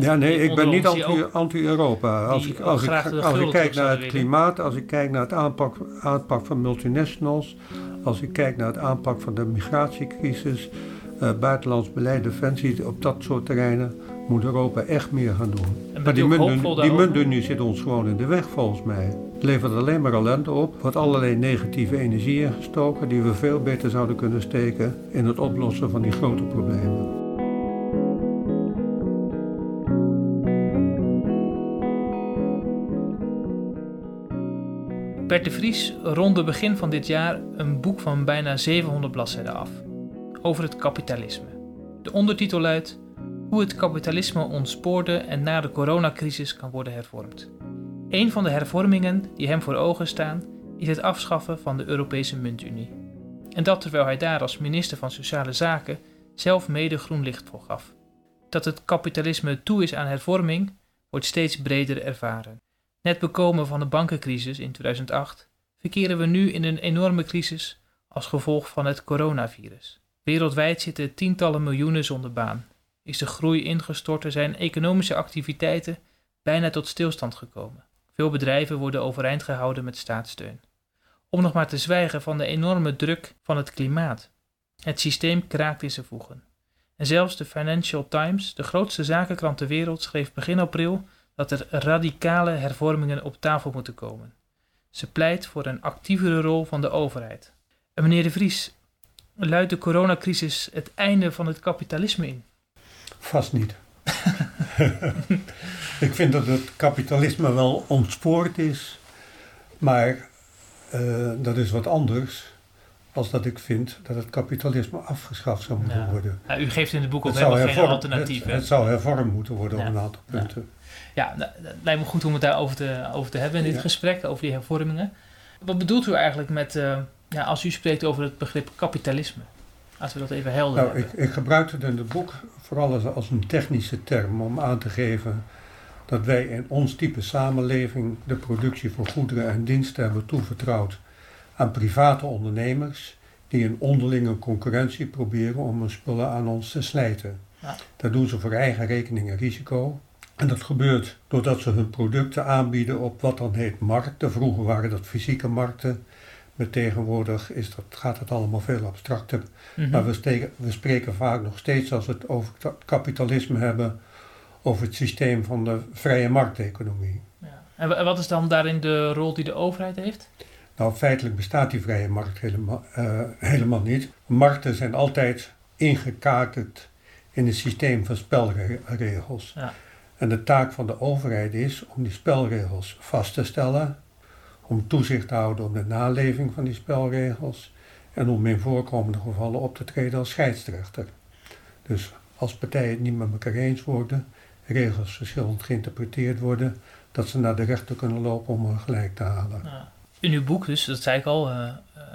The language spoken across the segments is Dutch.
Ja, nee, ik ben niet anti- anti-Europa. Als ik, als ik, als ik kijk naar het klimaat, als ik kijk naar het aanpak, aanpak van multinationals, als ik kijk naar het aanpak van de migratiecrisis, eh, buitenlands beleid, defensie, op dat soort terreinen moet Europa echt meer gaan doen. Maar die, muntunie zit ons gewoon in de weg volgens mij. Het levert alleen maar ellende op, wordt allerlei negatieve energie ingestoken die we veel beter zouden kunnen steken in het oplossen van die grote problemen. Bert de Vries ronde begin van dit jaar een boek van bijna 700 bladzijden af. Over het kapitalisme. De ondertitel luidt Hoe het kapitalisme ontspoorde en na de coronacrisis kan worden hervormd. Een van de hervormingen die hem voor ogen staan is het afschaffen van de Europese muntunie. En dat terwijl hij daar als minister van Sociale Zaken zelf mede groen licht voor gaf. Dat het kapitalisme toe is aan hervorming wordt steeds breder ervaren. Net bekomen van de bankencrisis in 2008 verkeren we nu in een enorme crisis als gevolg van het coronavirus. Wereldwijd zitten tientallen miljoenen zonder baan. Is de groei ingestort en zijn economische activiteiten bijna tot stilstand gekomen. Veel bedrijven worden overeind gehouden met staatssteun. Om nog maar te zwijgen van de enorme druk van het klimaat. Het systeem kraakt in zijn voegen. En zelfs de Financial Times, de grootste zakenkrant ter wereld, schreef begin april dat er radicale hervormingen op tafel moeten komen. Ze pleit voor een actievere rol van de overheid. En meneer De Vries, luidt de coronacrisis het einde van het kapitalisme in? Vast niet. ik vind dat het kapitalisme wel ontspoord is, maar eh, dat is wat anders als dat ik vind dat het kapitalisme afgeschaft zou moeten Ja. worden. Nou, u geeft in het boek ook helemaal geen alternatief. het, zou hervormd moeten worden Ja. op een aantal Ja. punten. Ja, nou, het lijkt me goed om het daarover te, over te hebben in dit Ja. gesprek, over die hervormingen. Wat bedoelt u eigenlijk met, eh, ja, als u spreekt over het begrip kapitalisme? Laten we dat even helder Nou, ik, ik gebruik het in het boek vooral als, als een technische term om aan te geven dat wij in ons type samenleving de productie van goederen en diensten hebben toevertrouwd aan private ondernemers die in onderlinge concurrentie proberen om hun spullen aan ons te slijten. Ja. Dat doen ze voor eigen rekening en risico. En dat gebeurt doordat ze hun producten aanbieden op wat dan heet markten. Vroeger waren dat fysieke markten. Maar tegenwoordig is dat, gaat het allemaal veel abstracter. Mhm. Maar we, steken- we spreken vaak nog steeds als we het over ka- kapitalisme hebben, over het systeem van de vrije markteconomie. Ja. En wa- wat is dan daarin de rol die de overheid heeft? Nou, feitelijk bestaat die vrije markt helemaal, eh, helemaal niet. Markten zijn altijd ingekaderd in een systeem van spelregels. Ja. En de taak van de overheid is om die spelregels vast te stellen, om toezicht te houden op de naleving van die spelregels en om in voorkomende gevallen op te treden als scheidsrechter. Dus als partijen het niet met elkaar eens worden, regels verschillend geïnterpreteerd worden, dat ze naar de rechter kunnen lopen om hun gelijk te halen. In uw boek, dus dat zei ik al, eh,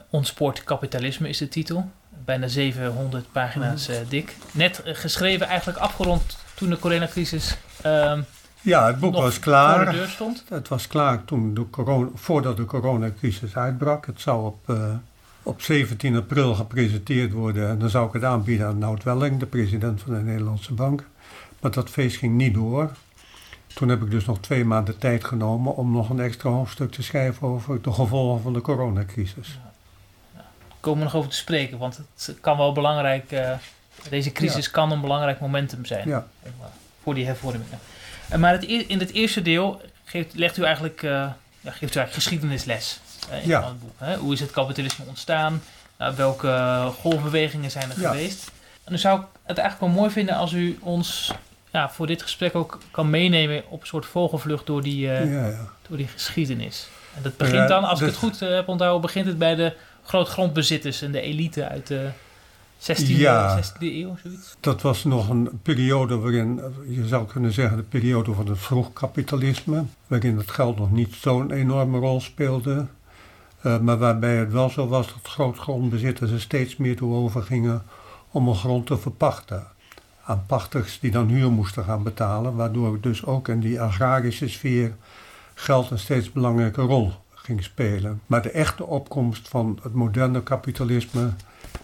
Ontspoord kapitalisme is de titel. Bijna 700 pagina's eh, dik. Net geschreven, eigenlijk afgerond toen de coronacrisis ehm Ja, het boek was voor klaar. de deur stond. Het was klaar toen de corona, voordat de coronacrisis uitbrak. Het zou op, eh, op 17 april gepresenteerd worden. En dan zou ik het aanbieden aan Nout Welling, de president van de Nederlandse Bank. Maar dat feest ging niet door. Toen heb ik dus nog twee maanden tijd genomen om nog een extra hoofdstuk te schrijven over de gevolgen van de coronacrisis. komen we nog over te spreken, want het kan wel belangrijk, eh, deze crisis kan een belangrijk momentum zijn Ja, voor die hervormingen. Eh, maar het, eer- in het eerste deel geeft, legt u eigenlijk, eh, ja, geeft u eigenlijk geschiedenisles eh, in het boek. Hè? Hoe is het kapitalisme ontstaan? Nou, welke golfbewegingen zijn er geweest? En dan zou ik het eigenlijk wel mooi vinden als u ons ja, voor dit gesprek ook kan meenemen op een soort vogelvlucht door die, door die geschiedenis. En dat begint dan, als ik het goed heb onthouden, begint het bij de grootgrondbezitters en de elite uit de 16e, Ja. 16e eeuw, zoiets. Dat was nog een periode waarin, je zou kunnen zeggen, de periode van het vroegkapitalisme, waarin het geld nog niet zo'n enorme rol speelde, eh, maar waarbij het wel zo was dat grootgrondbezitters er steeds meer toe overgingen om een grond te verpachten aan pachters die dan huur moesten gaan betalen, waardoor dus ook in die agrarische sfeer geld een steeds belangrijke rol ging spelen. Maar de echte opkomst van het moderne kapitalisme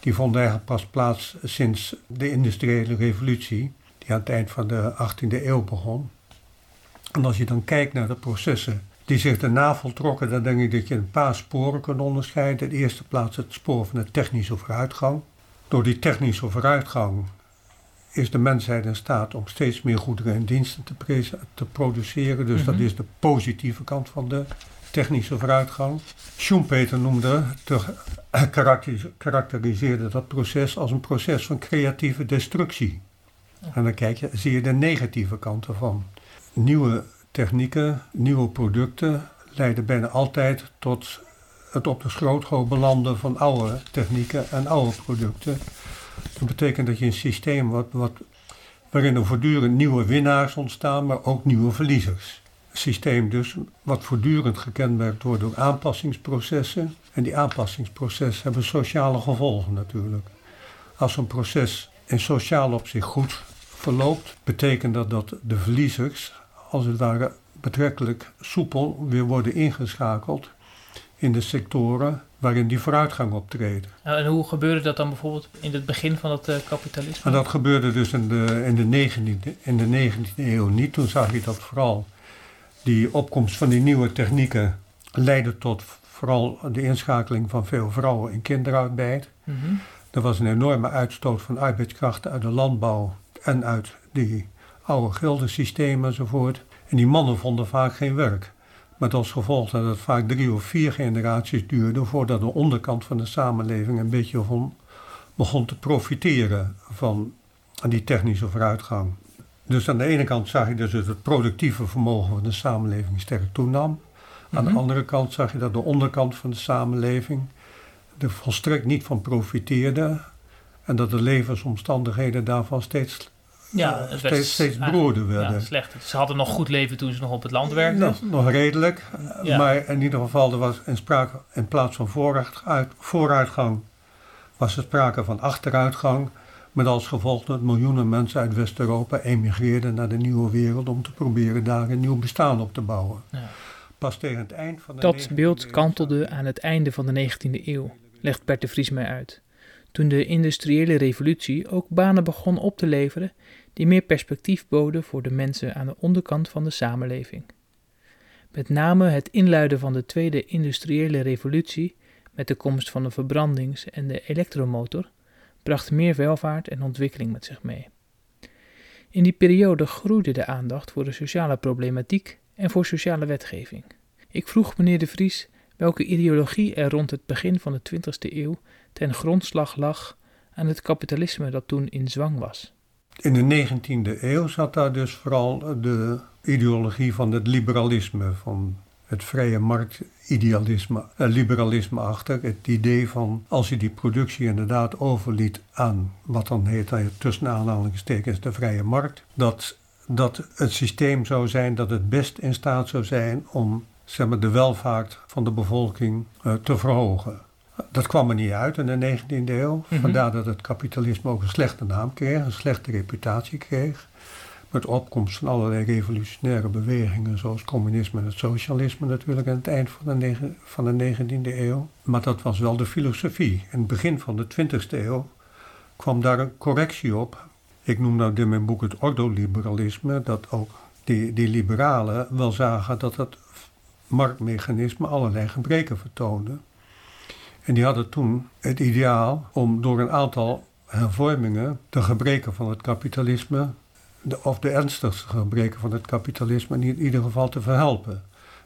die vond eigenlijk pas plaats sinds de industriële revolutie. die aan het eind van de 18e eeuw begon. En als je dan kijkt naar de processen die zich daarna voltrokken, dan denk ik dat je een paar sporen kunt onderscheiden. In de eerste plaats het spoor van de technische vooruitgang. Door die technische vooruitgang is de mensheid in staat om steeds meer goederen en diensten te, te produceren. Dus dat mhm. is de positieve kant van de technische vooruitgang. Schumpeter noemde, te, karakteriseerde dat proces als een proces van creatieve destructie. En dan kijk je, zie je de negatieve kant ervan. Nieuwe technieken, nieuwe producten leiden bijna altijd tot het op de schroothoop belanden van oude technieken en oude producten. Dat betekent dat je een systeem wat, wat, waarin er voortdurend nieuwe winnaars ontstaan, maar ook nieuwe verliezers. Systeem dus wat voortdurend gekenmerkt wordt door aanpassingsprocessen. En die aanpassingsprocessen hebben sociale gevolgen natuurlijk. Als een proces in sociaal opzicht goed verloopt, betekent dat dat de verliezers als het ware betrekkelijk soepel weer worden ingeschakeld in de sectoren waarin die vooruitgang optreedt. En hoe gebeurde dat dan bijvoorbeeld in het begin van het uh, kapitalisme? En dat gebeurde dus in de, in, de 19e, in de 19e eeuw niet. Toen zag je dat vooral die opkomst van die nieuwe technieken leidde tot vooral de inschakeling van veel vrouwen in kinderarbeid. Mm Er was een enorme uitstoot van arbeidskrachten uit de landbouw en uit die oude gildensystemen enzovoort. En die mannen vonden vaak geen werk. Met als gevolg dat het vaak drie of vier generaties duurde voordat de onderkant van de samenleving een beetje begon te profiteren van die technische vooruitgang. Dus aan de ene kant zag je dus dat het productieve vermogen van de samenleving sterk toenam. Aan de mhm. andere kant zag je dat de onderkant van de samenleving er volstrekt niet van profiteerde. En dat de levensomstandigheden daarvan steeds ja, het steeds, steeds werden. Ja, slecht. Ze hadden nog goed leven toen ze nog op het land werkten. Nog, nog redelijk. Maar in ieder geval, er was in, sprake, in plaats van vooruit, vooruitgang, was er sprake van achteruitgang. Met als gevolg dat miljoenen mensen uit West-Europa emigreerden naar de nieuwe wereld om te proberen daar een nieuw bestaan op te bouwen. Ja. Pas tegen het eind van de Dat beeld kantelde aan het einde van de 19e eeuw, legt Bert de Vries mij uit. Toen de industriële revolutie ook banen begon op te leveren die meer perspectief boden voor de mensen aan de onderkant van de samenleving. Met name het inluiden van de tweede industriële revolutie met de komst van de verbrandings- en de elektromotor bracht meer welvaart en ontwikkeling met zich mee. In die periode groeide de aandacht voor de sociale problematiek en voor sociale wetgeving. Ik vroeg meneer De Vries welke ideologie er rond het begin van de 20e eeuw ten grondslag lag aan het kapitalisme dat toen in zwang was. In de 19e eeuw zat daar dus vooral de ideologie van het liberalisme, van het vrije marktidealisme, eh, liberalisme achter. Het idee van als je die productie inderdaad overliet aan wat dan heet, tussen aanhalingstekens, de vrije markt, dat, dat het systeem zou zijn dat het best in staat zou zijn om zeg maar, de welvaart van de bevolking uh, te verhogen. Dat kwam er niet uit in de 19e eeuw. Mhm. Vandaar dat het kapitalisme ook een slechte naam kreeg, een slechte reputatie kreeg. Met opkomst van allerlei revolutionaire bewegingen, zoals communisme en het socialisme natuurlijk aan het eind van de, van de 19e eeuw. Maar dat was wel de filosofie. In het begin van de 20e eeuw kwam daar een correctie op. Ik noem nou in mijn boek het ordoliberalisme, dat ook die, die liberalen wel zagen dat het marktmechanisme allerlei gebreken vertoonde. En die hadden toen het ideaal om door een aantal hervormingen de gebreken van het kapitalisme, of de ernstigste gebreken van het kapitalisme, in ieder geval te verhelpen.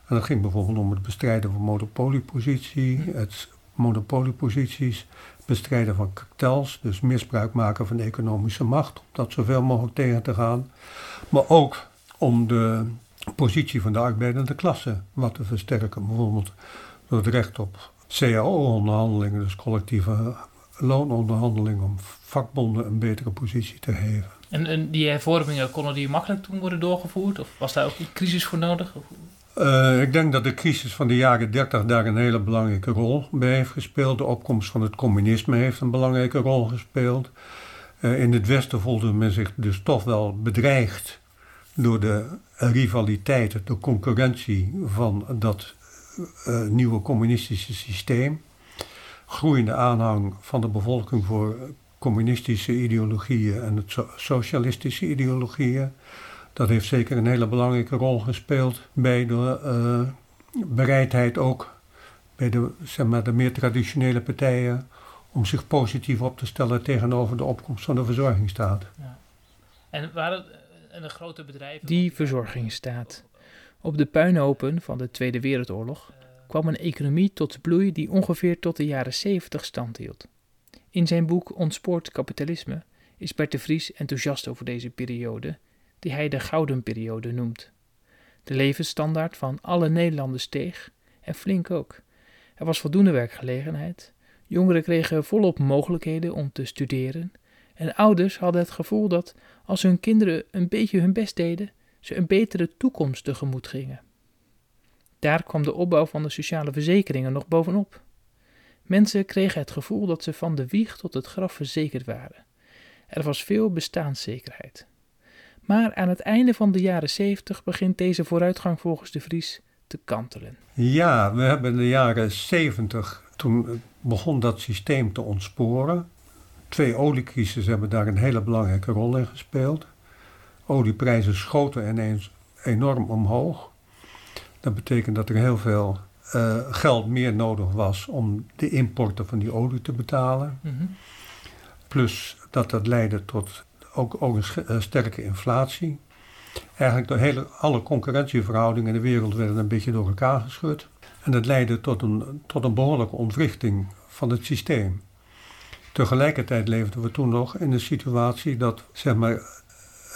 En dat ging bijvoorbeeld om het bestrijden van monopoliepositie, het monopolieposities, bestrijden van kartels, dus misbruik maken van economische macht, om dat zoveel mogelijk tegen te gaan. Maar ook om de positie van de arbeidende klasse wat te versterken, bijvoorbeeld door het recht op CAO-onderhandelingen, dus collectieve loononderhandelingen, om vakbonden een betere positie te geven. En, en die hervormingen, konden die makkelijk toen worden doorgevoerd? Of was daar ook een crisis voor nodig? Uh, ik denk dat de crisis van de jaren 30 daar een hele belangrijke rol bij heeft gespeeld. De opkomst van het communisme heeft een belangrijke rol gespeeld. Uh, in het Westen voelde men zich dus toch wel bedreigd door de rivaliteit, de concurrentie van dat uh, nieuwe communistische systeem. Groeiende aanhang van de bevolking voor communistische ideologieën en het socialistische ideologieën. Dat heeft zeker een hele belangrijke rol gespeeld bij de uh, bereidheid ook bij de, zeg maar, de meer traditionele partijen om zich positief op te stellen tegenover de opkomst van de verzorgingsstaat. Ja. En waren eh, de grote bedrijven. Die verzorgingsstaat. Op de puinhopen van de Tweede Wereldoorlog kwam een economie tot bloei die ongeveer tot de jaren 70 stand hield. In zijn boek Ontspoord kapitalisme is Bert de Vries enthousiast over deze periode, die hij de Gouden Periode noemt. De levensstandaard van alle Nederlanders steeg, en flink ook. Er was voldoende werkgelegenheid, jongeren kregen volop mogelijkheden om te studeren, en ouders hadden het gevoel dat als hun kinderen een beetje hun best deden, ze een betere toekomst tegemoet gingen. Daar kwam de opbouw van de sociale verzekeringen nog bovenop. Mensen kregen het gevoel dat ze van de wieg tot het graf verzekerd waren. Er was veel bestaanszekerheid. Maar aan het einde van de jaren 70 begint deze vooruitgang volgens de Vries te kantelen. Ja, we hebben in de jaren 70, toen begon dat systeem te ontsporen. Twee oliecrises hebben daar een hele belangrijke rol in gespeeld. Olieprijzen schoten ineens enorm omhoog. Dat betekent dat er heel veel uh, geld meer nodig was om de importen van die olie te betalen. Mhm. Plus dat dat leidde tot ook, ook een eh, sterke inflatie. Eigenlijk de hele, alle concurrentieverhoudingen in de wereld werden een beetje door elkaar geschud. En dat leidde tot een, tot een behoorlijke ontwrichting van het systeem. Tegelijkertijd leefden we toen nog in een situatie dat zeg maar,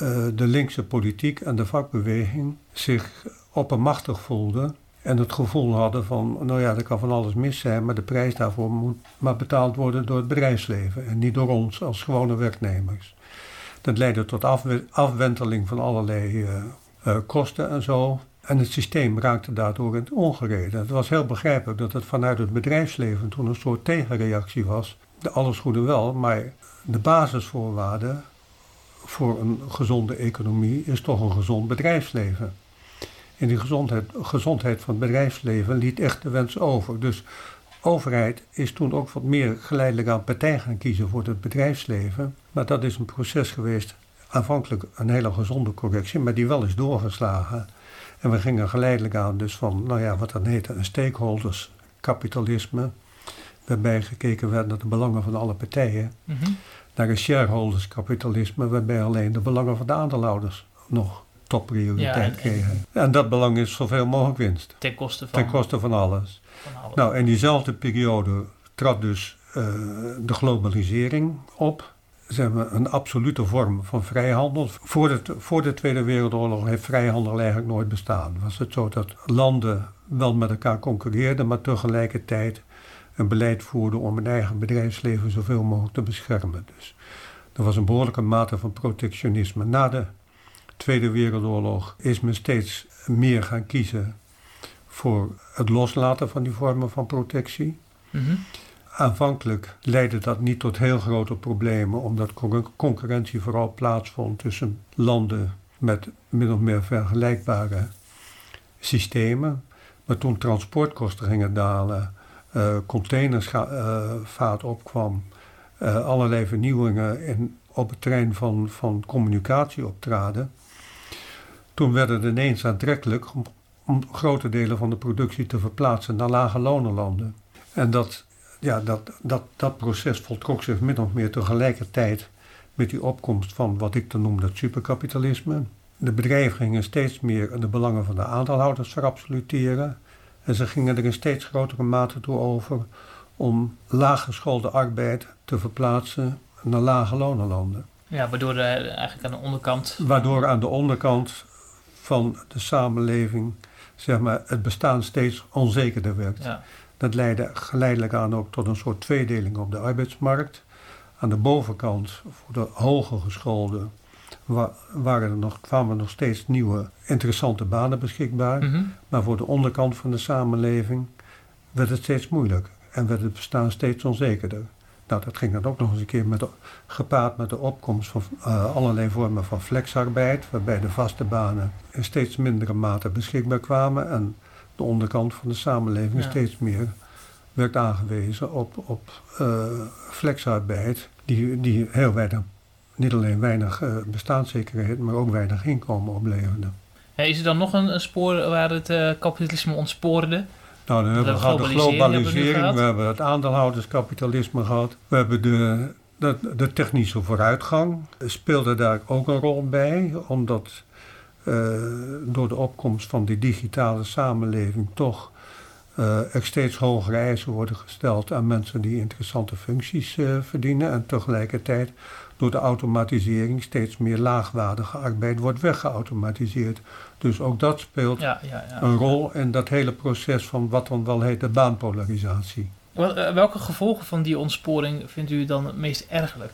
uh, de linkse politiek en de vakbeweging zich oppermachtig voelden en het gevoel hadden van, nou ja, er kan van alles mis zijn, maar de prijs daarvoor moet maar betaald worden door het bedrijfsleven en niet door ons als gewone werknemers. Dat leidde tot afwenteling van allerlei uh, uh, kosten en zo. En het systeem raakte daardoor in het ongereden. Het was heel begrijpelijk dat het vanuit het bedrijfsleven toen een soort tegenreactie was. De alles goede wel, maar de basisvoorwaarden voor een gezonde economie is toch een gezond bedrijfsleven. En die gezondheid, gezondheid van het bedrijfsleven liet echt de wens over. Dus overheid is toen ook wat meer geleidelijk aan partij gaan kiezen voor het bedrijfsleven. Maar dat is een proces geweest, aanvankelijk een hele gezonde correctie, maar die wel is doorgeslagen. En we gingen geleidelijk aan dus van, nou ja, wat dan heette een stakeholderskapitalisme, waarbij gekeken werd naar de belangen van alle partijen, mm. Naar een shareholderskapitalisme, waarbij alleen de belangen van de aandeelhouders nog topprioriteit ja, kregen. En dat belang is zoveel mogelijk winst. Ten koste van, ten koste van alles. Van alles. Nou, in diezelfde periode trad dus uh, de globalisering op. Zijn we een absolute vorm van vrijhandel. Voor de, voor de Tweede Wereldoorlog heeft vrijhandel eigenlijk nooit bestaan. Was het zo dat landen wel met elkaar concurreerden, maar tegelijkertijd een beleid voerden om hun eigen bedrijfsleven zoveel mogelijk te beschermen. Dus er was een behoorlijke mate van protectionisme. Na de Tweede Wereldoorlog is men steeds meer gaan kiezen voor het loslaten van die vormen van protectie. Mhm. Aanvankelijk leidde dat niet tot heel grote problemen, omdat concurrentie vooral plaatsvond tussen landen met min of meer vergelijkbare systemen. Maar toen transportkosten gingen dalen, uh, containersvaart opkwam, uh, allerlei vernieuwingen in, op het terrein van, van communicatie optraden, toen werd het ineens aantrekkelijk om, grote delen van de productie te verplaatsen naar lage lonenlanden. En dat, ja, dat, dat, dat proces voltrok zich min of meer tegelijkertijd met die opkomst van wat ik dan noem dat superkapitalisme. De bedrijven gingen steeds meer de belangen van de aandeelhouders verabsoluteren. En ze gingen er in steeds grotere mate toe over om laaggeschoolde arbeid te verplaatsen naar lage lonenlanden. Ja, waardoor er eigenlijk aan de onderkant. Waardoor aan de onderkant van de samenleving, zeg maar, het bestaan steeds onzekerder werd. Ja. Dat leidde geleidelijk aan ook tot een soort tweedeling op de arbeidsmarkt. Aan de bovenkant, voor de hoger geschoolden, waren er nog, kwamen er nog steeds nieuwe interessante banen beschikbaar. Mhm. Maar voor de onderkant van de samenleving werd het steeds moeilijker en werd het bestaan steeds onzekerder. Nou, dat ging dan ook nog eens een keer met gepaard met de opkomst van uh, allerlei vormen van flexarbeid, waarbij de vaste banen in steeds mindere mate beschikbaar kwamen en de onderkant van de samenleving steeds meer werd aangewezen op, op uh, flexarbeid, die, die heel weinig, niet alleen weinig uh, bestaanszekerheid, maar ook weinig inkomen opleverden. Ja, is er dan nog een, een spoor waar het uh, kapitalisme ontspoorde? Nou, dan hebben we gehad de globalisering, hebben we, we, hebben het aandeelhouderskapitalisme gehad, we hebben de, de, de technische vooruitgang, speelde daar ook een rol bij, omdat uh, door de opkomst van die digitale samenleving toch uh, er steeds hogere eisen worden gesteld aan mensen die interessante functies uh, verdienen. En tegelijkertijd door de automatisering steeds meer laagwaardige arbeid wordt weggeautomatiseerd. Dus ook dat speelt ja, ja, ja. een rol in dat hele proces van wat dan wel heet de baanpolarisatie. Welke gevolgen van die ontsporing vindt u dan het meest ergelijk?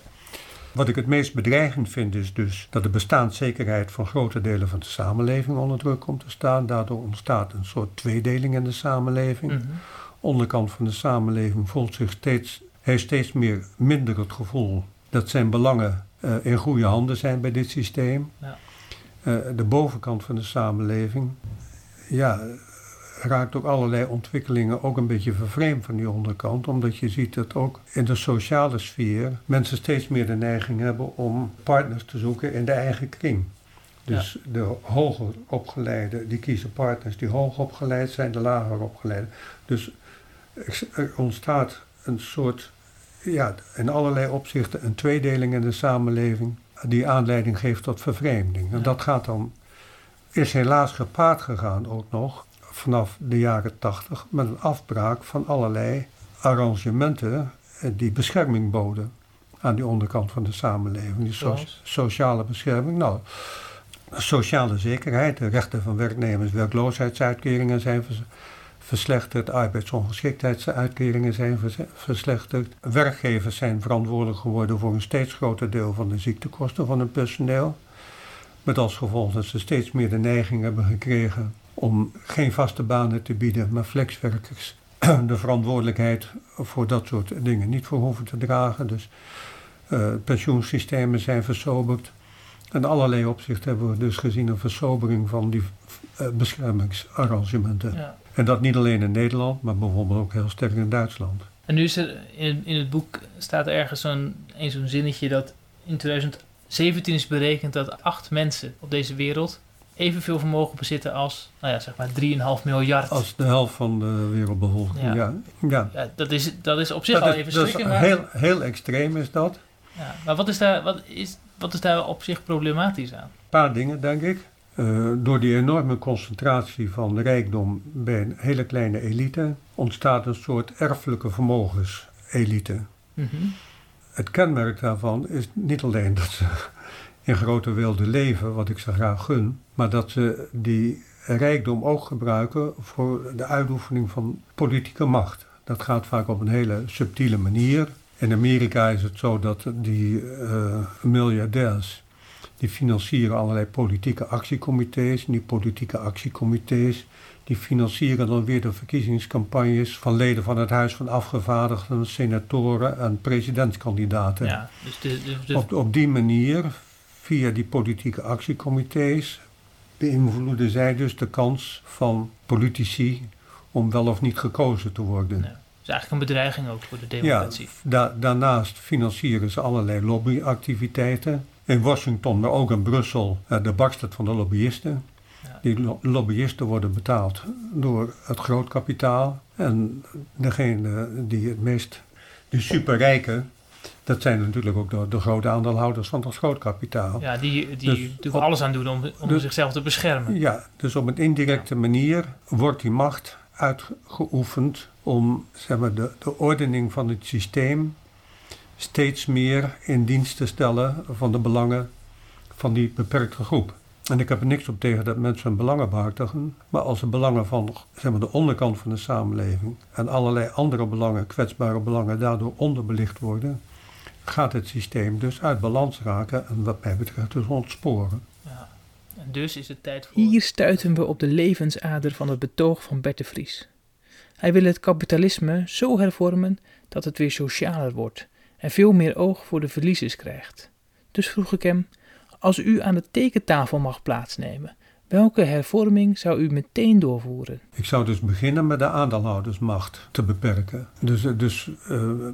Wat ik het meest bedreigend vind is dus dat de bestaanszekerheid van grote delen van de samenleving onder druk komt te staan. Daardoor ontstaat een soort tweedeling in de samenleving. Mm Onderkant van de samenleving voelt zich steeds, heeft steeds meer minder het gevoel dat zijn belangen uh, in goede handen zijn bij dit systeem. Ja. Uh, de bovenkant van de samenleving ja, raakt ook allerlei ontwikkelingen ook een beetje vervreemd van die onderkant. Omdat je ziet dat ook in de sociale sfeer mensen steeds meer de neiging hebben om partners te zoeken in de eigen kring. Dus de hoger opgeleiden die kiezen partners die hoog opgeleid zijn, de lager opgeleiden. Dus er ontstaat een soort, ja, in allerlei opzichten een tweedeling in de samenleving die aanleiding geeft tot vervreemding. En dat gaat dan, is helaas gepaard gegaan ook nog vanaf de jaren tachtig met een afbraak van allerlei arrangementen die bescherming boden aan die onderkant van de samenleving. Die sociale bescherming. Nou, sociale zekerheid, de rechten van werknemers, werkloosheidsuitkeringen zijn verslechterd, arbeidsongeschiktheidsuitkeringen zijn verslechterd. Werkgevers zijn verantwoordelijk geworden voor een steeds groter deel van de ziektekosten van hun personeel. Met als gevolg dat ze steeds meer de neiging hebben gekregen om geen vaste banen te bieden, maar flexwerkers de verantwoordelijkheid voor dat soort dingen niet voor hoeven te dragen. Dus uh, pensioensystemen zijn versoberd. In allerlei opzichten hebben we dus gezien een versobering van die uh, beschermingsarrangementen. Ja. En dat niet alleen in Nederland, maar bijvoorbeeld ook heel sterk in Duitsland. En nu is er in, in het boek staat ergens zo'n zo'n zinnetje dat in 2017 is berekend dat acht mensen op deze wereld evenveel vermogen bezitten als, nou ja, zeg maar 3,5 miljard. Als de helft van de wereldbevolking, ja. ja. ja. ja dat, is, dat is op zich al even schrikken. Maar... Heel, heel extreem is dat. Ja, maar wat is, daar, wat, is, wat is daar op zich problematisch aan? Een paar dingen, denk ik. Uh, door die enorme concentratie van rijkdom bij een hele kleine elite ontstaat een soort erfelijke vermogenselite. Mm -hmm. Het kenmerk daarvan is niet alleen dat ze in grote wilde leven, wat ik ze graag gun, maar dat ze die rijkdom ook gebruiken voor de uitoefening van politieke macht. Dat gaat vaak op een hele subtiele manier. In Amerika is het zo dat die uh, miljardairs die financieren allerlei politieke actiecomité's. En die politieke actiecomité's die financieren dan weer de verkiezingscampagnes van leden van het Huis van Afgevaardigden, senatoren en presidentskandidaten. Ja, dus de, de, Op, op die manier via die politieke actiecomité's beïnvloeden zij dus de kans van politici om wel of niet gekozen te worden. Ja. Is eigenlijk een bedreiging ook voor de democratie. Ja, daarnaast financieren ze allerlei lobbyactiviteiten. In Washington, maar ook in Brussel, eh, de bakstad van de lobbyisten. Ja. Die lobbyisten worden betaald door het grootkapitaal. En degene die het meest, die superrijken, dat zijn natuurlijk ook de, de grote aandeelhouders van het grootkapitaal. Ja, die, die dus alles aan doen om, om dus- zichzelf te beschermen. Ja, dus op een indirecte manier wordt die macht uitgeoefend om zeg maar, de, de ordening van het systeem steeds meer in dienst te stellen van de belangen van die beperkte groep. En ik heb er niks op tegen dat mensen hun belangen behartigen, maar als de belangen van zeg maar, de onderkant van de samenleving en allerlei andere belangen, kwetsbare belangen, daardoor onderbelicht worden, gaat het systeem dus uit balans raken en wat mij betreft dus ontsporen. Dus is het tijd voor... Hier stuiten we op de levensader van het betoog van Bert de Vries. Hij wil het kapitalisme zo hervormen dat het weer socialer wordt en veel meer oog voor de verliezers krijgt. Dus vroeg ik hem, als u aan de tekentafel mag plaatsnemen, welke hervorming zou u meteen doorvoeren? Ik zou dus beginnen met de aandeelhoudersmacht te beperken. Dus, dus uh,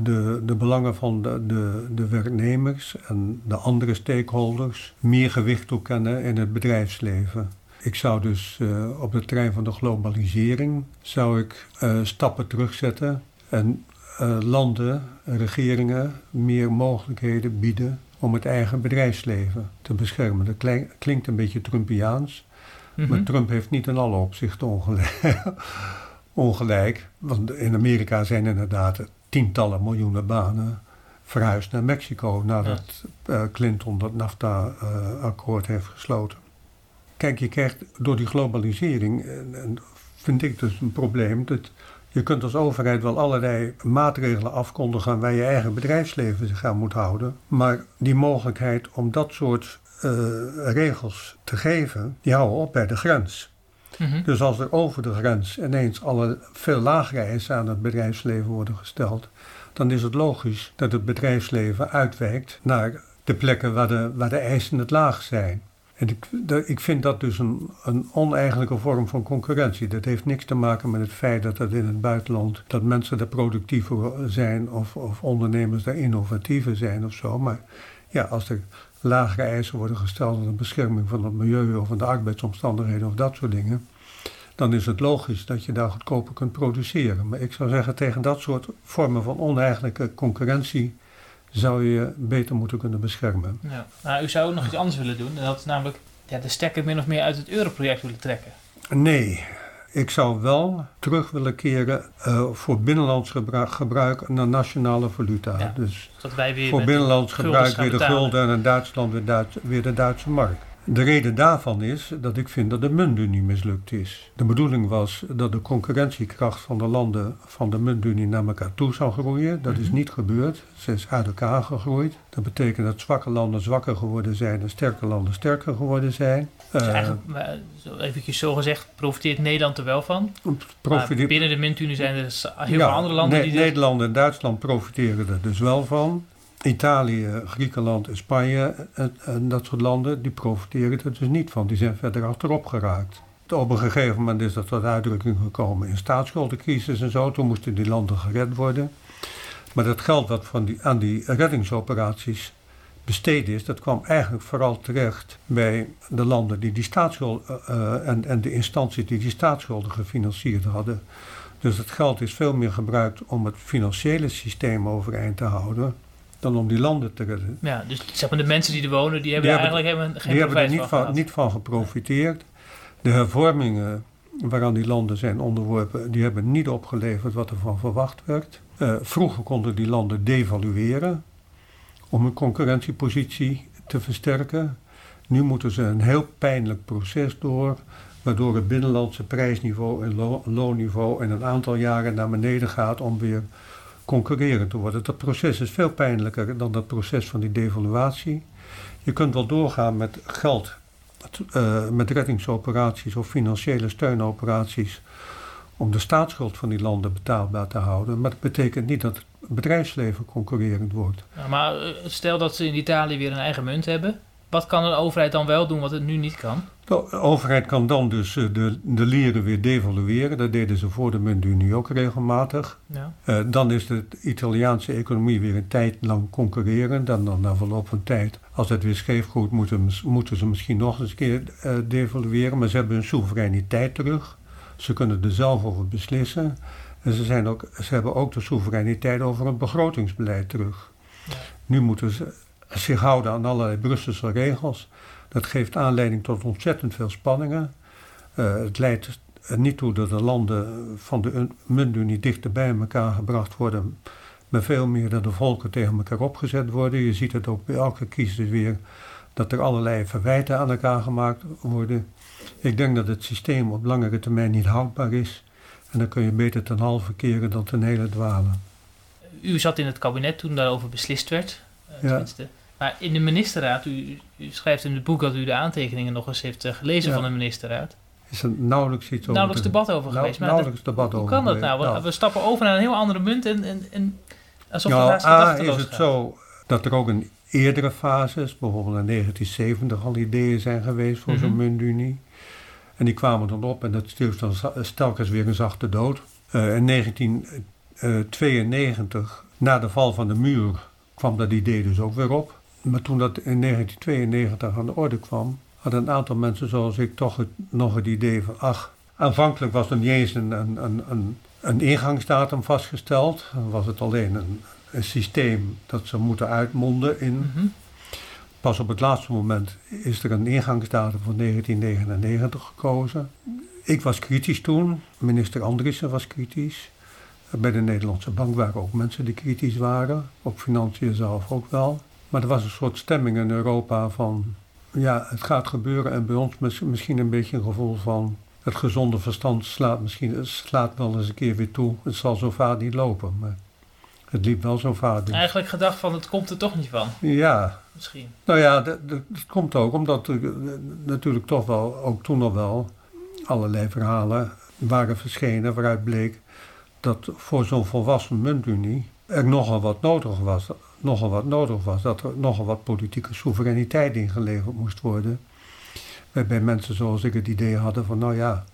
de, de belangen van de, de, de werknemers en de andere stakeholders meer gewicht toekennen in het bedrijfsleven. Ik zou dus uh, op de terrein van de globalisering zou ik uh, stappen terugzetten en uh, landen, regeringen meer mogelijkheden bieden om het eigen bedrijfsleven te beschermen. Dat klinkt een beetje Trumpiaans, mm -hmm. maar Trump heeft niet in alle opzichten ongelijk. ongelijk. Want in Amerika zijn inderdaad tientallen miljoenen banen verhuisd naar Mexico nadat uh, Clinton dat NAFTA-akkoord heeft gesloten. Kijk, je krijgt door die globalisering, en vind ik dus een probleem, dat je kunt als overheid wel allerlei maatregelen afkondigen waar je eigen bedrijfsleven zich aan moet houden. Maar die mogelijkheid om dat soort uh, regels te geven, die houden op bij de grens. -hmm. Dus als er over de grens ineens alle veel lagere eisen aan het bedrijfsleven worden gesteld, dan is het logisch dat het bedrijfsleven uitwijkt naar de plekken waar de, waar de eisen het laag zijn. En ik, ik vind dat dus een, een oneigenlijke vorm van concurrentie. Dat heeft niks te maken met het feit dat het in het buitenland, dat mensen daar productiever zijn of, of ondernemers daar innovatiever zijn of zo. Maar ja, als er lagere eisen worden gesteld aan de bescherming van het milieu of van de arbeidsomstandigheden of dat soort dingen, dan is het logisch dat je daar goedkoper kunt produceren. Maar ik zou zeggen, tegen dat soort vormen van oneigenlijke concurrentie zou je beter moeten kunnen beschermen. Ja. Nou, u zou nog iets anders willen doen. En dat is namelijk ja, de stekker min of meer uit het europroject willen trekken. Nee, ik zou wel terug willen keren uh, voor binnenlands gebruik, gebruik naar nationale valuta. Ja, dus dat wij weer voor binnenlands gebruik weer de gulden en in Duitsland weer, Duits, weer de Duitse mark. De reden daarvan is dat ik vind dat de muntunie mislukt is. De bedoeling was dat de concurrentiekracht van de landen van de muntunie naar elkaar toe zou groeien. Dat is mhm. niet gebeurd. Ze is uit elkaar gegroeid. Dat betekent dat zwakke landen zwakker geworden zijn en sterke landen sterker geworden zijn. Dus eigenlijk, even zo gezegd, profiteert Nederland er wel van. Profiteert, binnen de muntunie zijn er heel veel andere landen die... Nederland en Duitsland profiteren er dus wel van. Italië, Griekenland en Spanje en, dat soort landen, die profiteren er dus niet van. Die zijn verder achterop geraakt. Op een gegeven moment is dat tot uitdrukking gekomen in staatsschuldencrisis en zo. Toen moesten die landen gered worden. Maar dat geld wat van die, aan die reddingsoperaties besteed is, dat kwam eigenlijk vooral terecht bij de landen die die staatsschuld uh, en, en de instanties die die staatsschulden gefinancierd hadden. Dus het geld is veel meer gebruikt om het financiële systeem overeind te houden dan om die landen te redden. Ja, dus zeg maar de mensen die er wonen, die hebben die eigenlijk hebben, geen Die hebben er niet van, niet van geprofiteerd. De hervormingen waaraan die landen zijn onderworpen, die hebben niet opgeleverd wat er van verwacht werd. Uh, vroeger konden die landen devalueren om hun concurrentiepositie te versterken. Nu moeten ze een heel pijnlijk proces door, waardoor het binnenlandse prijsniveau en lo loonniveau in een aantal jaren naar beneden gaat om weer concurrerend te worden. Dat proces is veel pijnlijker dan dat proces van die devaluatie. Je kunt wel doorgaan met geld, uh, met reddingsoperaties of financiële steunoperaties om de staatsschuld van die landen betaalbaar te houden. Maar dat betekent niet dat het bedrijfsleven concurrerend wordt. Maar eh, stel dat ze in Italië weer een eigen munt hebben. Wat kan een overheid dan wel doen wat het nu niet kan? De overheid kan dan dus eh, de, de lieren weer devalueren. Dat deden ze voor de muntunie ook regelmatig. Ja. Uh, dan is de Italiaanse economie weer een tijd lang concurrerend. Dan, dan na verloop van tijd, als het weer scheef gaat, moeten, moeten ze misschien nog eens een keer uh, devalueren. Maar ze hebben hun soevereiniteit terug. Ze kunnen er zelf over beslissen. En ze, zijn ook, ze hebben ook de soevereiniteit over een begrotingsbeleid terug. Ja. Nu moeten ze zich houden aan allerlei Brusselse regels. Dat geeft aanleiding tot ontzettend veel spanningen. Uh, het leidt er niet toe dat de landen van de muntunie dichter bij elkaar gebracht worden, maar veel meer dat de volken tegen elkaar opgezet worden. Je ziet het ook bij elke crisis weer dat er allerlei verwijten aan elkaar gemaakt worden. Ik denk dat het systeem op langere termijn niet houdbaar is. En dan kun je beter ten halve keren dan ten hele dwalen. U zat in het kabinet toen daarover beslist werd. Uh, ja. Maar in de ministerraad, u, u, schrijft in het boek dat u de aantekeningen nog eens heeft uh, gelezen van de ministerraad. Is er nauwelijks iets over Nauwelijks debat over geweest. Maar nauwelijks debat hoe over kan dat nou? We, we, stappen over naar een heel andere munt en, en, en alsof nou, het A, is het gaat. zo dat er ook in eerdere fases, bijvoorbeeld in 1970 al ideeën zijn geweest voor mm -hmm. zo'n muntunie. En die kwamen dan op en dat stierf dan stelkens weer een zachte dood. Uh, in 1992 Na de val van de muur kwam dat idee dus ook weer op. Maar toen dat in 1992 aan de orde kwam, hadden een aantal mensen zoals ik toch het, nog het idee van, ach, aanvankelijk was er niet eens een, een, een, een, ingangsdatum vastgesteld. Dan was het alleen een, een systeem dat ze moeten uitmonden in. Mhm. Pas op het laatste moment is er een ingangsdatum van 1999 gekozen. Ik was kritisch toen, minister Andriessen was kritisch. Bij de Nederlandse Bank waren ook mensen die kritisch waren, op financiën zelf ook wel. Maar er was een soort stemming in Europa van, ja, het gaat gebeuren en bij ons misschien een beetje een gevoel van, het gezonde verstand slaat misschien slaat wel eens een keer weer toe. Het zal zo vaak niet lopen, maar het liep wel zo vaak. Dus. Eigenlijk gedacht van, het komt er toch niet van. Ja. Misschien. Nou ja, dat, komt ook omdat er natuurlijk toch wel, ook toen al wel, allerlei verhalen waren verschenen waaruit bleek dat voor zo'n volwassen muntunie er nogal wat nodig was. Nogal wat nodig was, dat er nogal wat politieke soevereiniteit ingeleverd moest worden. Waarbij mensen zoals ik het idee hadden van nou ja,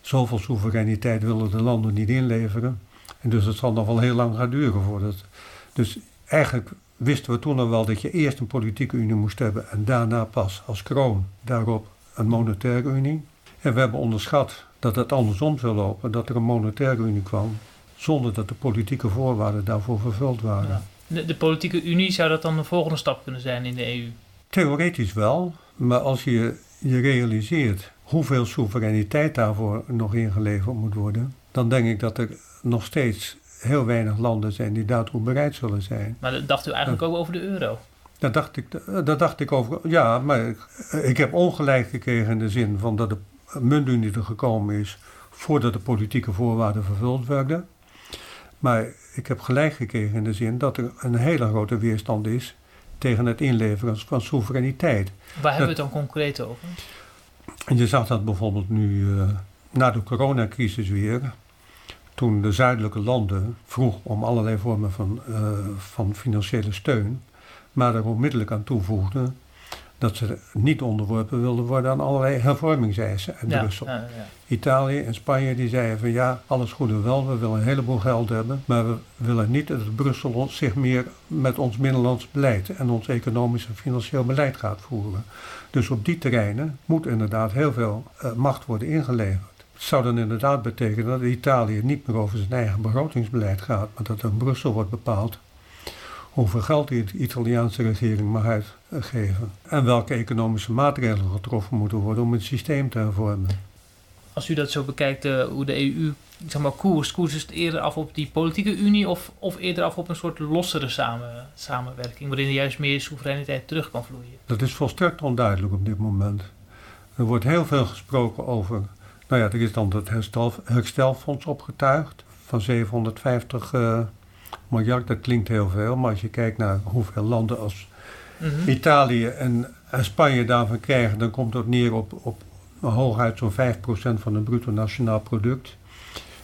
zoveel soevereiniteit willen de landen niet inleveren. En dus het zal nog wel heel lang gaan duren voordat. Dus eigenlijk wisten we toen al wel dat je eerst een politieke unie moest hebben en daarna pas als kroon daarop een monetaire unie. En we hebben onderschat dat het andersom zou lopen, dat er een monetaire unie kwam, zonder dat de politieke voorwaarden daarvoor vervuld waren. De, de, politieke unie zou dat dan de volgende stap kunnen zijn in de EU? Theoretisch wel, maar als je je realiseert hoeveel soevereiniteit daarvoor nog ingeleverd moet worden, dan denk ik dat er nog steeds heel weinig landen zijn die daartoe bereid zullen zijn. Maar dat dacht u eigenlijk ook over de euro? Dat dacht ik, dat dacht ik over. Ja, maar ik, ik heb ongelijk gekregen in de zin van dat de muntunie er gekomen is voordat de politieke voorwaarden vervuld werden. Maar ik heb gelijk gekregen in de zin dat er een hele grote weerstand is tegen het inleveren van soevereiniteit. Waar hebben we het dan concreet over? Je zag dat bijvoorbeeld nu uh, na de coronacrisis weer, toen de zuidelijke landen vroeg om allerlei vormen van, uh, van financiële steun, maar er onmiddellijk aan toevoegden dat ze niet onderworpen wilden worden aan allerlei hervormingseisen uit Brussel. Ja, ja. Italië en Spanje die zeiden van ja, alles goed en wel, we willen een heleboel geld hebben, maar we willen niet dat Brussel zich meer met ons binnenlands beleid en ons economisch en financieel beleid gaat voeren. Dus op die terreinen moet inderdaad heel veel uh, macht worden ingeleverd. Het zou dan inderdaad betekenen dat Italië niet meer over zijn eigen begrotingsbeleid gaat, maar dat er in Brussel wordt bepaald hoeveel geld de Italiaanse regering mag uitgeven. En welke economische maatregelen getroffen moeten worden om het systeem te hervormen. Als u dat zo bekijkt, uh, hoe de EU zeg maar, koers, koers het eerder af op die politieke unie of, of eerder af op een soort lossere samen, samenwerking, waarin er juist meer soevereiniteit terug kan vloeien? Dat is volstrekt onduidelijk op dit moment. Er wordt heel veel gesproken over. Nou ja, er is dan het herstel, herstelfonds opgetuigd van 750 uh, miljard, dat klinkt heel veel, maar als je kijkt naar hoeveel landen als mhm. Italië en, Spanje daarvan krijgen, dan komt dat neer op, op hooguit zo'n 5% van het bruto nationaal product.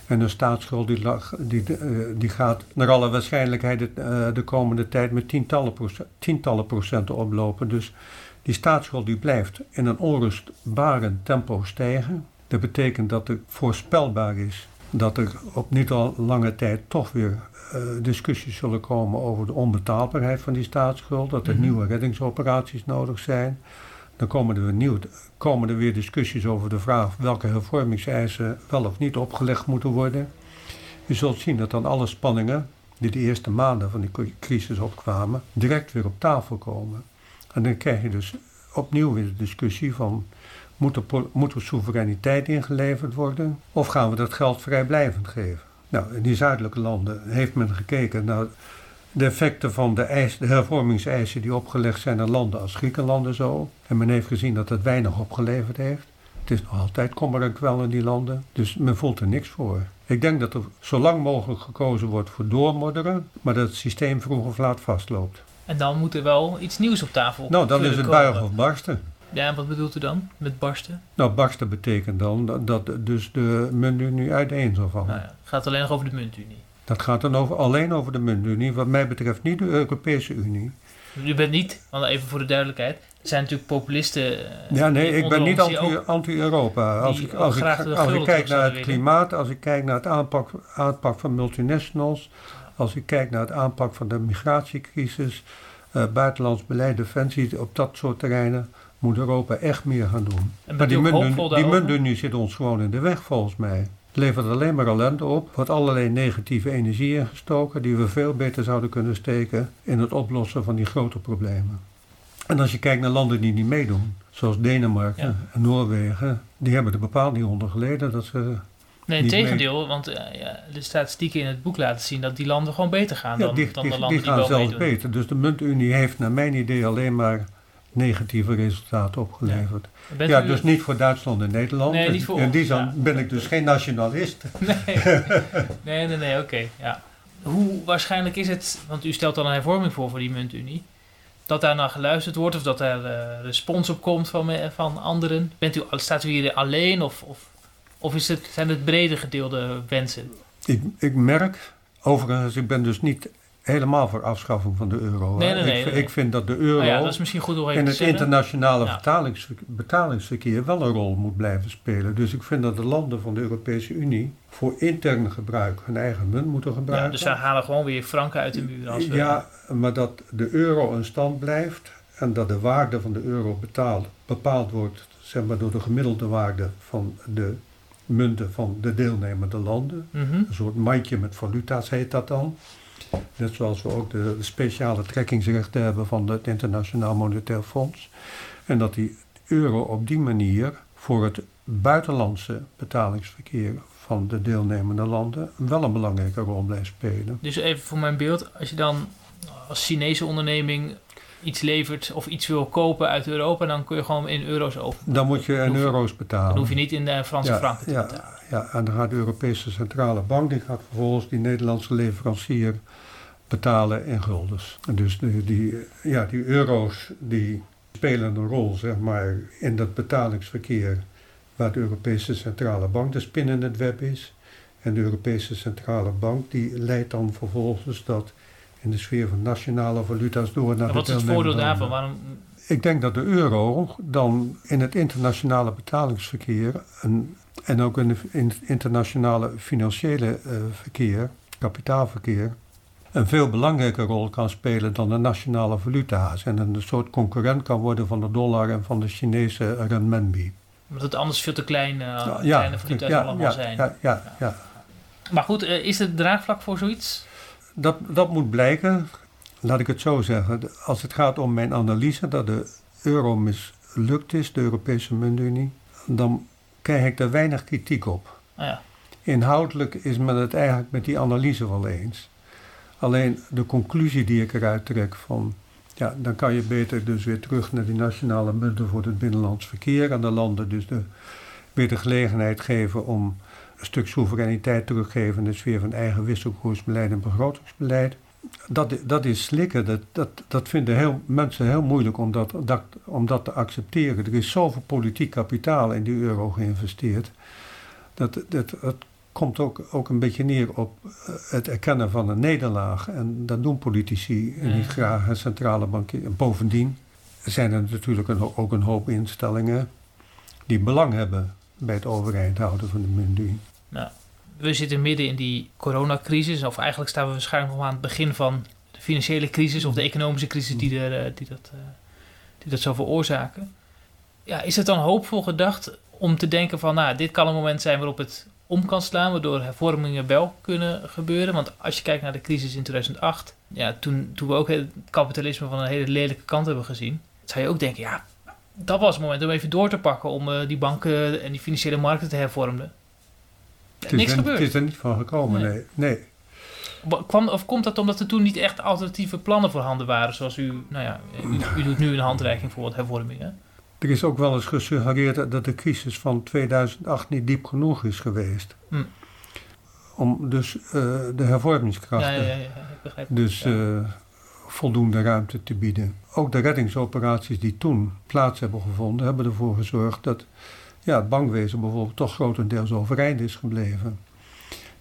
En de staatsschuld die, die, eh, die gaat naar alle waarschijnlijkheid de, eh, de komende tijd met tientallen, procent, tientallen procenten oplopen. Dus die staatsschuld die blijft in een onrustbarend tempo stijgen. Dat betekent dat het voorspelbaar is dat er op niet al lange tijd toch weer discussies zullen komen over de onbetaalbaarheid van die staatsschuld, dat er mhm. nieuwe reddingsoperaties nodig zijn. Dan komen er, weer nieuw, komen er weer discussies over de vraag welke hervormingseisen wel of niet opgelegd moeten worden. Je zult zien dat dan alle spanningen die de eerste maanden van die crisis opkwamen, direct weer op tafel komen. En dan krijg je dus opnieuw weer de discussie van moet er, moet er soevereiniteit ingeleverd worden of gaan we dat geld vrijblijvend geven? Nou, in die zuidelijke landen heeft men gekeken naar de effecten van de, eis, de hervormingseisen die opgelegd zijn aan landen als Griekenland en zo. En men heeft gezien dat het weinig opgeleverd heeft. Het is nog altijd kommer en kwel in die landen, dus men voelt er niks voor. Ik denk dat er zo lang mogelijk gekozen wordt voor doormodderen, maar dat het systeem vroeg of laat vastloopt. En dan moet er wel iets nieuws op tafel. Nou, dan is het buigen of barsten. Ja, en wat bedoelt u dan met barsten? Nou, barsten betekent dan dat, dat dus de muntunie uiteen zal vallen. Nou ja, het gaat alleen nog over de muntunie. Dat gaat dan over, alleen over de muntunie, wat mij betreft niet de Europese Unie. U bent niet, want even voor de duidelijkheid, er zijn natuurlijk populisten. Eh, ja, nee, ik ben niet anti-Europa. als ik, als, ik, als ik kijk naar het klimaat, als ik kijk naar het aanpak, aanpak van multinationals, Als ik kijk naar het aanpak van de migratiecrisis, uh, buitenlands beleid, defensie, op dat soort terreinen moet Europa echt meer gaan doen. maar die, muntunie die zit ons gewoon in de weg volgens mij. Het levert alleen maar ellende op. wordt allerlei negatieve energie ingestoken die we veel beter zouden kunnen steken in het oplossen van die grote problemen. En als je kijkt naar landen die niet meedoen, zoals Denemarken en Noorwegen, die hebben er bepaald niet onder geleden dat ze. Nee, tegendeel, want uh, ja, de statistieken in het boek laten zien dat die landen gewoon beter gaan dan, die, dan die, de landen die gaan wel zelfs meedoen. beter. Dus de muntunie heeft naar mijn idee alleen maar negatieve resultaten opgeleverd. Ja, ja dus niet voor Duitsland en Nederland. Nee, niet voor In die zin ja. ben ik dus geen nationalist. Nee, nee, nee, nee oké. ja. Hoe waarschijnlijk is het, want u stelt dan een hervorming voor voor die muntunie, dat daar naar geluisterd wordt of dat er uh, respons op komt van, van anderen? Bent u, staat u hier alleen of, of, of is het, zijn het brede gedeelde wensen? Ik, ik merk, overigens, ik ben dus niet helemaal voor afschaffing van de euro. Nee, nee, nee, ik, ik, vind dat de euro oh ja, dat is misschien goed om in het internationale ja. betalingsverkeer, wel een rol moet blijven spelen. Dus ik vind dat de landen van de Europese Unie voor intern gebruik hun eigen munt moeten gebruiken. Ja, dus we halen gewoon weer franken uit de muur. Als we... Ja, maar dat de euro een stand blijft en dat de waarde van de euro betaald, bepaald wordt zeg maar, door de gemiddelde waarde van de munten van de deelnemende landen. Mm -hmm. Een soort mandje met valuta's heet dat dan. Net zoals we ook de, speciale trekkingsrechten hebben van het Internationaal Monetair Fonds. En dat die euro op die manier voor het buitenlandse betalingsverkeer van de deelnemende landen wel een belangrijke rol blijft spelen. Dus even voor mijn beeld, als je dan als Chinese onderneming iets levert of iets wil kopen uit Europa, dan kun je gewoon in euro's over. Dan moet je in euro's betalen. Dan hoef je niet in de Franse ja, franken te ja, betalen. Ja, en dan gaat de Europese Centrale Bank, die gaat vervolgens die Nederlandse leverancier betalen in guldens. Dus die, die, ja, die euro's die spelen een rol zeg maar, in dat betalingsverkeer waar de Europese Centrale Bank de spin in het web is. En de Europese Centrale Bank die leidt dan vervolgens dat in de sfeer van nationale valuta's door naar en wat de is het voordeel daarvan? Waarom... Ik denk dat de euro dan in het internationale betalingsverkeer een, en ook in, in het internationale financiële uh, verkeer, kapitaalverkeer, een veel belangrijke rol kan spelen dan de nationale valuta's. En een soort concurrent kan worden van de dollar en van de Chinese renminbi. Omdat het anders veel te klein, uh, ja, kleine valuta's ja, allemaal ja, zijn. Ja, ja, ja. Maar goed, uh, is het draagvlak voor zoiets? Dat, dat moet blijken. Laat ik het zo zeggen. Als het gaat om mijn analyse dat de euro mislukt is, de Europese muntunie, dan krijg ik daar weinig kritiek op. Ah, ja. Inhoudelijk is men het eigenlijk met die analyse wel eens. Alleen de conclusie die ik eruit trek van, ja, dan kan je beter dus weer terug naar die nationale munten voor het binnenlands verkeer en de landen dus de, weer de gelegenheid geven om een stuk soevereiniteit teruggeven in de sfeer van eigen wisselkoersbeleid en begrotingsbeleid. Dat, dat is slikken, dat, dat, dat vinden heel, mensen heel moeilijk om dat, dat, om dat te accepteren. Er is zoveel politiek kapitaal in die euro geïnvesteerd. Dat, dat, dat komt ook, ook een beetje neer op het erkennen van een nederlaag. En dat doen politici Ja. niet graag, en centrale bankiers. Bovendien zijn er natuurlijk een, ook een hoop instellingen die belang hebben bij het overeind houden van de muntunie. Nou, we zitten midden in die coronacrisis, of eigenlijk staan we waarschijnlijk nog aan het begin van de financiële crisis of de economische crisis die, er, eh, die, dat, uh, die dat zou veroorzaken. Ja, is het dan hoopvol gedacht om te denken van, nou, dit kan een moment zijn waarop het om kan slaan, waardoor hervormingen wel kunnen gebeuren? Want als je kijkt naar de crisis in 2008, ja, toen, toen we ook het kapitalisme van een hele lelijke kant hebben gezien, zou je ook denken, ja, dat was het moment om even door te pakken om uh, die banken en die financiële markten te hervormen. Het is, Niks er, gebeurd. het is er niet van gekomen, Nee. nee. nee. Kwam, of komt dat omdat er toen niet echt alternatieve plannen voorhanden waren, zoals u, nou ja, u, u doet nu een handreiking voor wat hervormingen. Er is ook wel eens gesuggereerd dat de crisis van 2008 niet diep genoeg is geweest. Hm. Om dus uh, de hervormingskrachten Ja, ja, ja, ik begrijp het. dus uh, voldoende ruimte te bieden. Ook de reddingsoperaties die toen plaats hebben gevonden, hebben ervoor gezorgd dat ja, het bankwezen bijvoorbeeld toch grotendeels overeind is gebleven.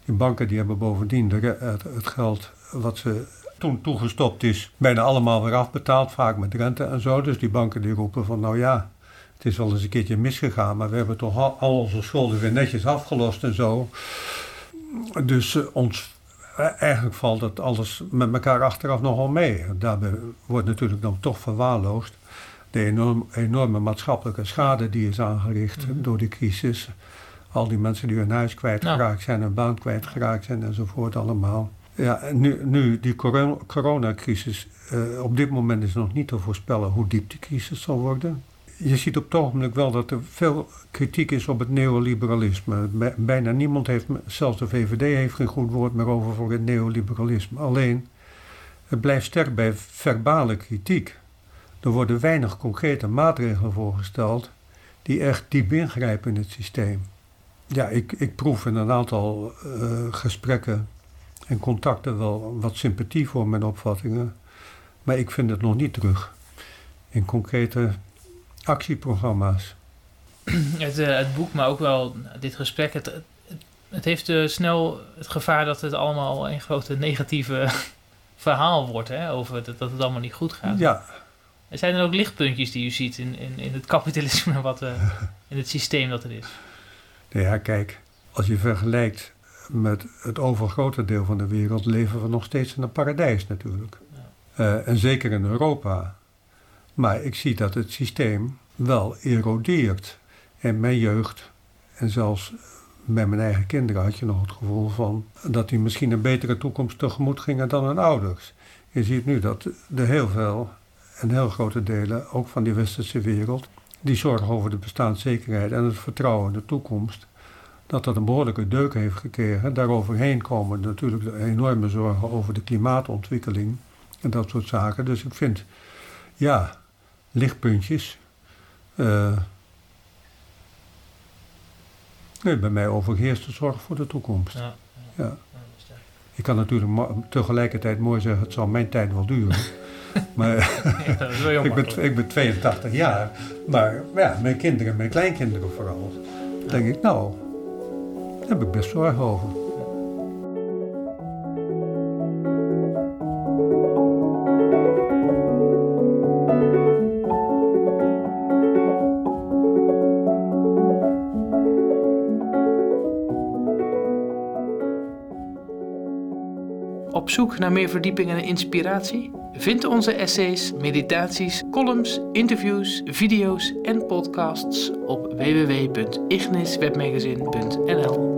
Die banken die hebben bovendien de, het, geld wat ze toen toegestopt is, bijna allemaal weer afbetaald, vaak met rente en zo. Dus die banken die roepen van nou ja, het is wel eens een keertje misgegaan, maar we hebben toch al, al onze schulden weer netjes afgelost en zo. Dus eh, ons eigenlijk valt het alles met elkaar achteraf nogal mee. Daarbij wordt natuurlijk dan toch verwaarloosd de enorm, enorme maatschappelijke schade die is aangericht Mhm. door die crisis. Al die mensen die hun huis kwijtgeraakt zijn, hun baan kwijtgeraakt zijn enzovoort allemaal. Ja, nu, nu die coron- coronacrisis, eh, op dit moment is nog niet te voorspellen hoe diep die crisis zal worden. Je ziet op het ogenblik wel dat er veel kritiek is op het neoliberalisme. Bij- Bijna niemand heeft, zelfs de VVD heeft geen goed woord meer over voor het neoliberalisme. Alleen, het blijft sterk bij verbale kritiek. Er worden weinig concrete maatregelen voorgesteld die echt diep ingrijpen in het systeem. Ja, ik, ik proef in een aantal eh, gesprekken en contacten wel wat sympathie voor mijn opvattingen, maar ik vind het nog niet terug in concrete actieprogramma's. Het, eh, het boek, maar ook wel dit gesprek, het, het, heeft eh, snel het gevaar dat het allemaal een grote negatieve verhaal wordt, hè, over dat, dat het allemaal niet goed gaat. Ja, Er zijn er ook lichtpuntjes die u ziet in, in, in het kapitalisme, wat, eh, in het systeem dat er is. nou ja, kijk, als je vergelijkt met het overgrote deel van de wereld, leven we nog steeds in een paradijs natuurlijk. Eh, en zeker in Europa. Maar ik zie dat het systeem wel erodeert. In mijn jeugd en zelfs bij mijn eigen kinderen had je nog het gevoel van dat die misschien een betere toekomst tegemoet gingen dan hun ouders. Je ziet nu dat er heel veel en heel grote delen, ook van die westerse wereld, die zorgen over de bestaanszekerheid en het vertrouwen in de toekomst, dat dat een behoorlijke deuk heeft gekregen. Daaroverheen komen natuurlijk de enorme zorgen over de klimaatontwikkeling en dat soort zaken. Dus ik vind, ja, lichtpuntjes. eh nee, bij mij overheerst de zorg voor de toekomst. Ja, Ja. Ik kan natuurlijk tegelijkertijd mooi zeggen, het zal mijn tijd wel duren. maar Ja, ik, ben, ik ben 82 jaar. Maar ja, mijn kinderen, mijn kleinkinderen vooral. denk ik, nou, daar heb ik best zorg over. Zoek naar meer verdieping en inspiratie? Vind onze essays, meditaties, columns, interviews, video's en podcasts op www.igniswebmagazine.nl.